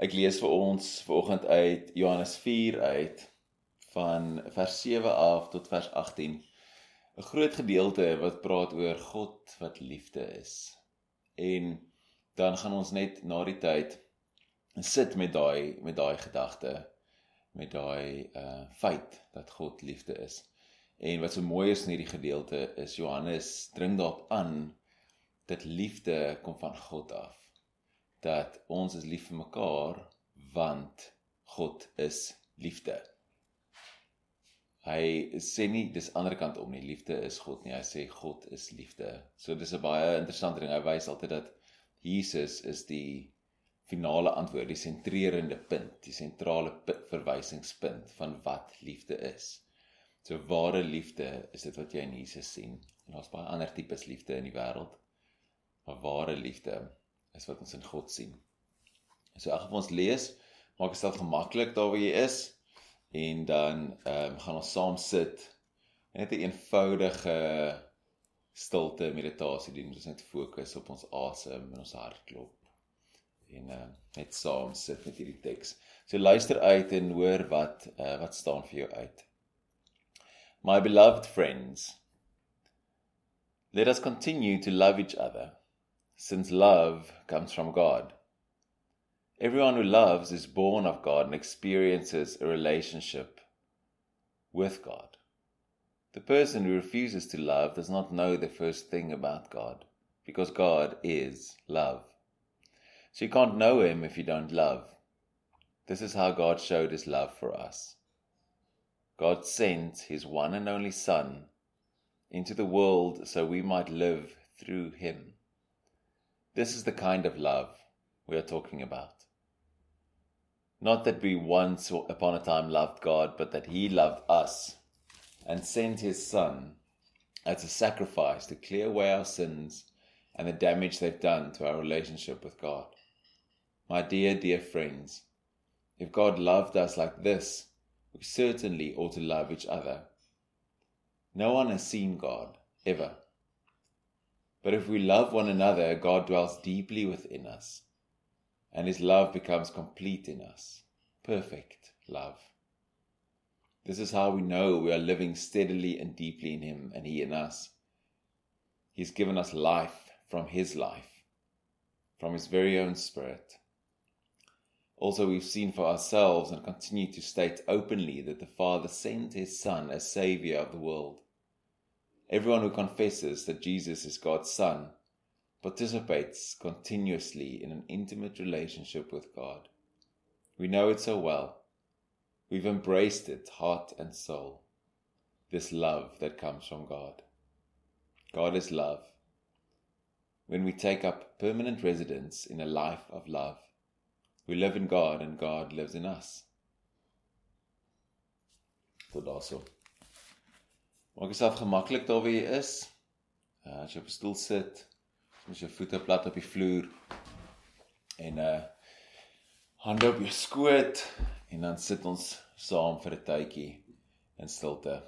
Ek lees vir ons vanoggend uit Johannes 4 uit van vers 7 af tot vers 18. 'n Groot gedeelte wat praat oor God wat liefde is. En dan gaan ons net na die tyd sit met daai met daai gedagte met daai uh feit dat God liefde is. En wat so mooi is in hierdie gedeelte is Johannes dring daarop aan dat liefde kom van God af dat ons is lief vir mekaar want God is liefde. Hy sê nie dis ander kant om nie, liefde is God nie. Hy sê God is liefde. So dis 'n baie interessante ding. Hy wys altyd dat Jesus is die finale antwoord, die sentrerende punt, die sentrale verwysingspunt van wat liefde is. So ware liefde is dit wat jy in Jesus sien. En daar's baie ander tipes liefde in die wêreld. Maar ware liefde is wat ons in God sien. So elke van ons lees, maak dit self gemaklik daar waar jy is en dan ehm um, gaan ons saam sit net 'n een eenvoudige stilte meditasie doen. Ons net fokus op ons asem en ons hartklop. En uh, net saam sit met hierdie teks. So luister uit en hoor wat uh, wat staan vir jou uit. My beloved friends, let us continue to love each other. Since love comes from God. Everyone who loves is born of God and experiences a relationship with God. The person who refuses to love does not know the first thing about God, because God is love. So you can't know Him if you don't love. This is how God showed His love for us. God sent His one and only Son into the world so we might live through Him. This is the kind of love we are talking about. Not that we once upon a time loved God, but that He loved us and sent His Son as a sacrifice to clear away our sins and the damage they've done to our relationship with God. My dear, dear friends, if God loved us like this, we certainly ought to love each other. No one has seen God, ever. But if we love one another, God dwells deeply within us, and His love becomes complete in us perfect love. This is how we know we are living steadily and deeply in Him and He in us. He's given us life from His life, from His very own Spirit. Also, we've seen for ourselves and continue to state openly that the Father sent His Son as Saviour of the world. Everyone who confesses that Jesus is God's Son participates continuously in an intimate relationship with God. We know it so well. We've embraced it, heart and soul. This love that comes from God. God is love. When we take up permanent residence in a life of love, we live in God and God lives in us. Tot daarso. Maak jouself gemaklik daar waar jy is. Uh, as jy op 'n stoel sit, met jou voete plat op die vloer en uh hande op jou skoot en dan sit ons saam vir 'n tydjie in stilte.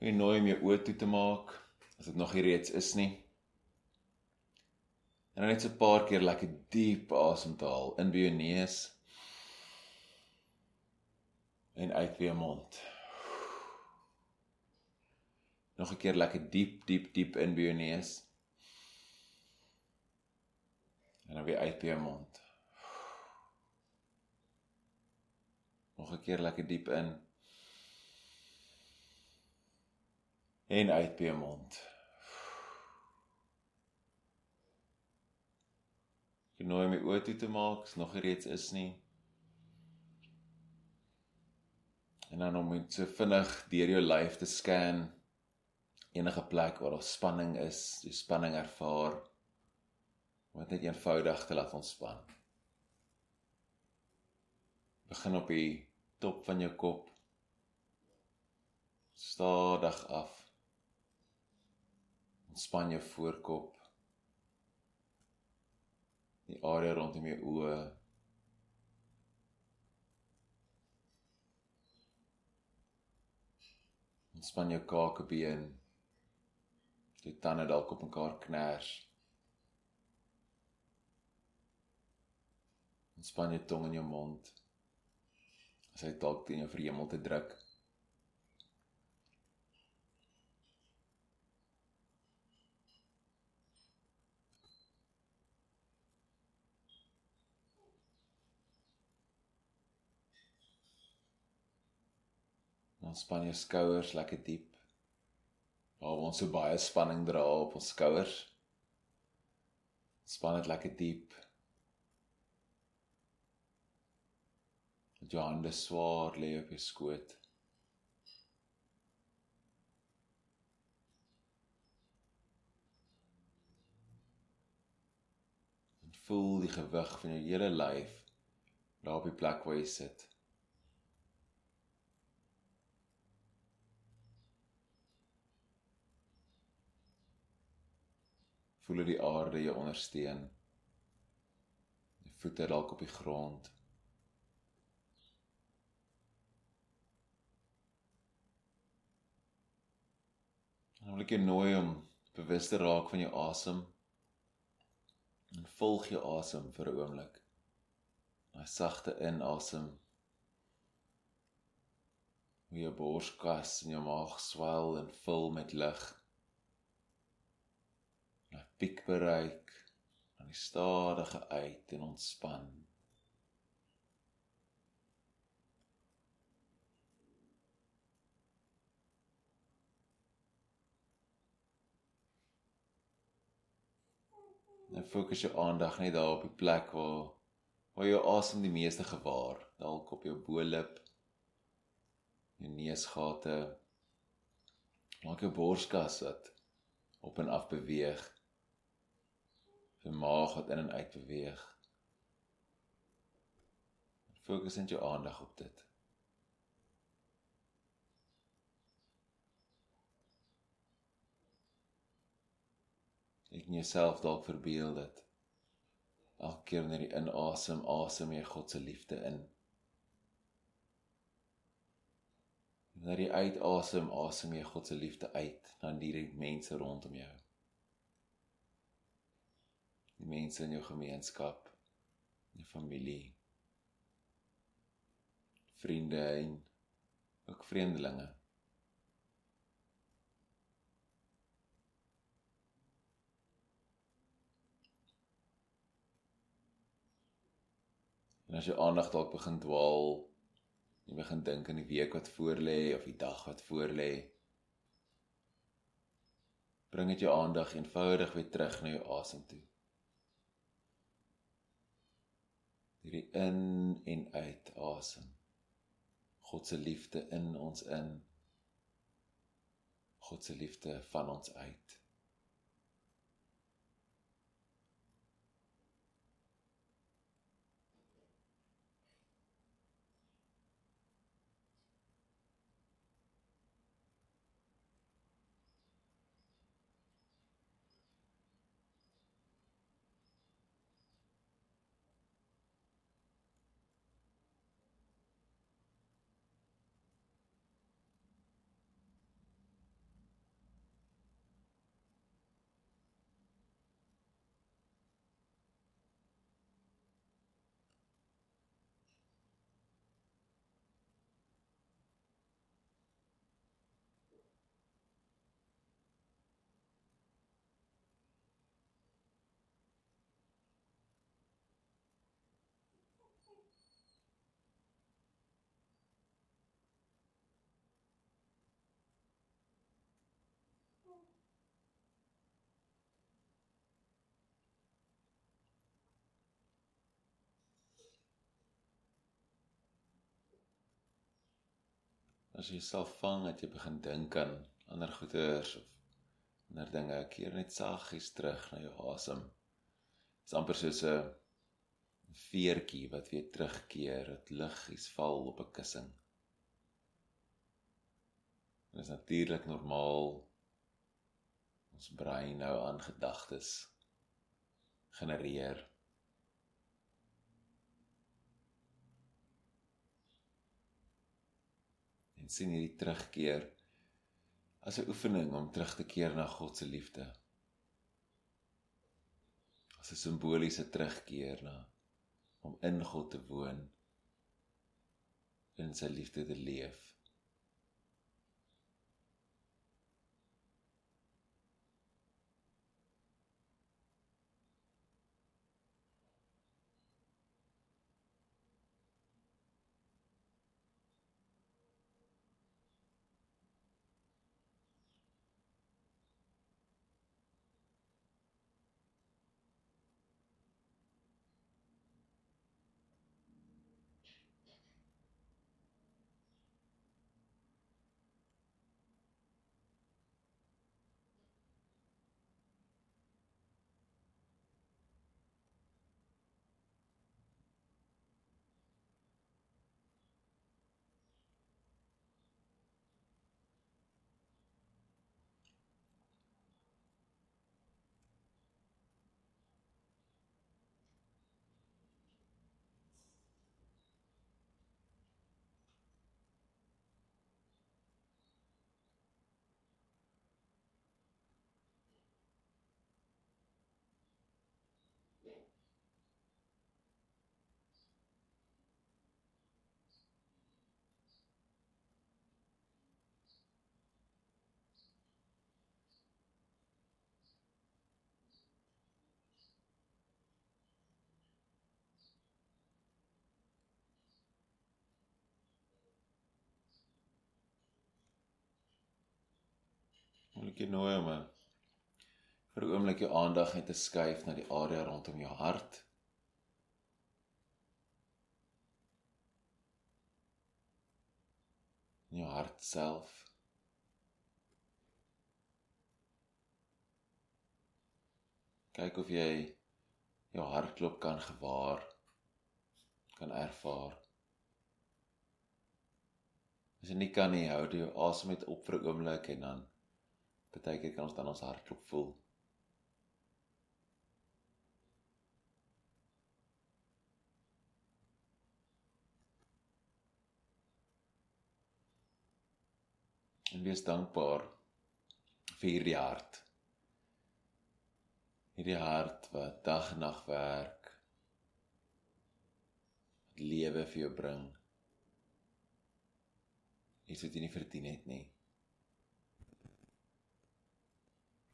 Ek nooi my oë toe te maak as dit nog nie reeds is nie. En net so 'n paar keer lekker diep asem te haal in by jou neus en uit by jou mond. Nog 'n keer lekker diep, diep, diep in by jou neus. En dan weer uit by jou mond. Nog 'n keer lekker diep in. En uit by jou mond. Genooi om my oë toe te maak, as nog reeds is nie. En dan om net so vinnig deur jou lyf te scan enige plek waar daar spanning is, jy spanning ervaar om dit net eenvoudig te laat ontspan. Begin op die top van jou kop. Stadig af. Ontspan jou voorkop die area rondom jou oë. Ontspan jou kakebeen. Jou tande dalk op mekaar kners. Ontspan jou tong in jou mond. As hy dalk teen jou verhemel te druk. Ontspan jou skouers lekker diep. Waar ons so baie spanning dra op ons skouers. Span dit lekker diep. Jou hande swaar lê op jou skoot. En voel die gewig van jou hele lyf daar op die plek waar jy sit. Voel hoe die aarde jou ondersteun. Die voete dalk op die grond. En wil ek jou nooi om bewus te raak van jou asem. En volg jou asem vir 'n oomblik. 'n Sagte inasem. Hoe jou borskas en jou maag swel en vul met lug piek bereik, dan die stadige uit en ontspan. Nou fokus jou aandag net daar op die plek waar waar jou asem die meeste gewaar, dalk op jou bo-lip, jou neusgate, maak jou borskas wat op en af beweeg jou maag wat in en uit beweeg. Fokus net jou aandag op dit. Ek net jouself dalk verbeel dit. Elke keer wanneer jy inasem, asem jy God se liefde in. Wanneer jy uitasem, asem jy God se liefde uit na die mense rondom jou die mense in jou gemeenskap, jou familie, vriende en ook vreemdelinge. En as jy aandag dalk begin dwaal, jy begin dink aan die week wat voorlê of die dag wat voorlê, bring dit jou aandag eenvoudig weer terug na jou asem toe. Hierdie in en uit asem. God se liefde in ons in. God se liefde van ons uit. As jy self vang dat jy begin dink aan ander goeters of ander dinge, keer net saggies terug na jou asem. Dit is amper soos 'n veertjie wat weer terugkeer, dit liggies val op 'n kussing. Dit is natuurlik normaal ons brein nou aan gedagtes genereer en sien hierdie terugkeer as 'n oefening om terug te keer na God se liefde. As 'n simboliese terugkeer na om in God te woon in sy liefde te leef. Ek jou nooi om vir 'n oomblik jou aandag net te skuif na die area rondom jou hart. In jou hart self. Kyk of jy jou hartklop kan gewaar kan ervaar. As jy nie kan nie, hou jy jou asem net op vir 'n oomblik en dan Partykeer kan ons dan ons hartklop voel. En wees dankbaar vir hierdie hart. Hierdie hart wat dag en nag werk. Wat lewe vir jou bring. Iets wat jy nie verdien het nie.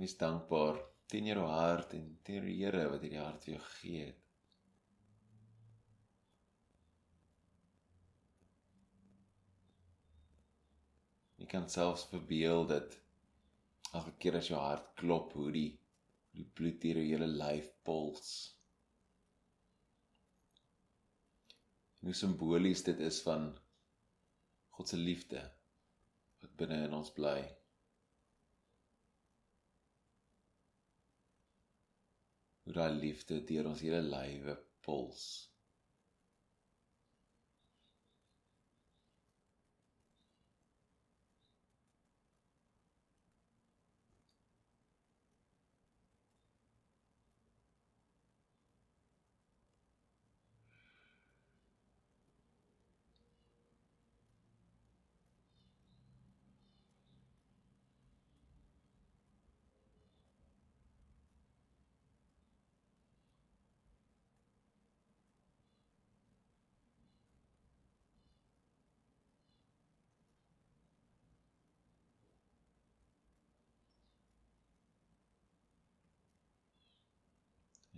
Wees dankbaar teenoor jou hart en teenoor die Here wat hierdie hart vir jou gegee het. Jy kan selfs verbeel dat elke keer as jou hart klop, hoe die die bloed deur jou hele lyf puls. Hoe simbolies dit is van God se liefde wat binne in ons bly. Hoe daai liefde deur ons hele lywe puls.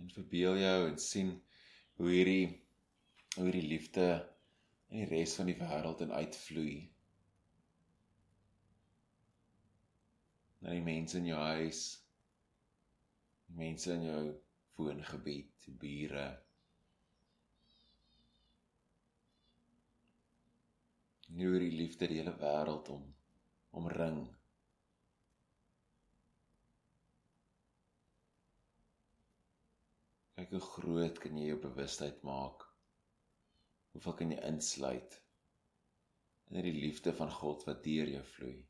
En verbeel jou en sien hoe hierdie hoe hierdie liefde in die res van die wêreld en uitvloei. Na die mense in jou huis, mense in jou woongebied, bure. Nu hierdie liefde die hele wêreld om omring. Kyk hoe groot kan jy jou bewustheid maak. Hoeveel kan jy insluit in die liefde van God wat deur jou vloei?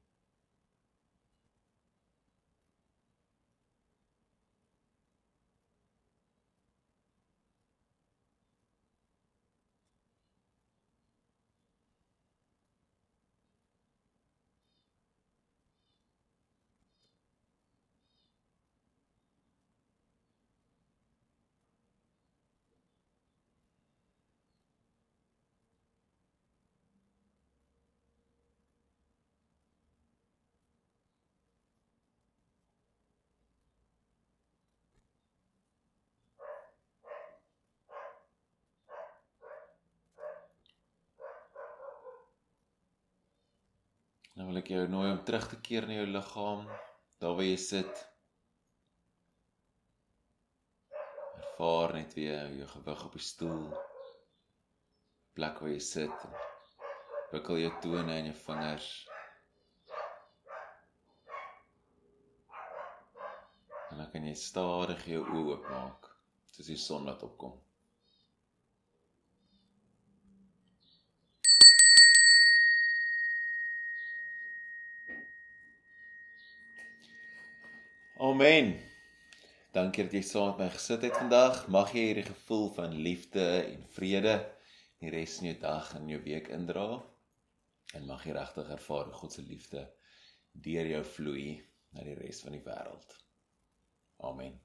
Nou wil ek jou nooi om terug te keer na jou liggaam, daar waar jy sit. Ervaar net weer jou gewig op die stoel. Plek waar jy sit. Wikkel jou tone en jou vingers. En dan kan jy stadig jou oë oopmaak soos die son wat opkom. Amen. Dankie dat jy saam met my gesit het vandag. Mag jy hierdie gevoel van liefde en vrede die res van jou dag en jou week indra. En mag jy regtig ervaar God se liefde deur jou vloei na die res van die wêreld. Amen.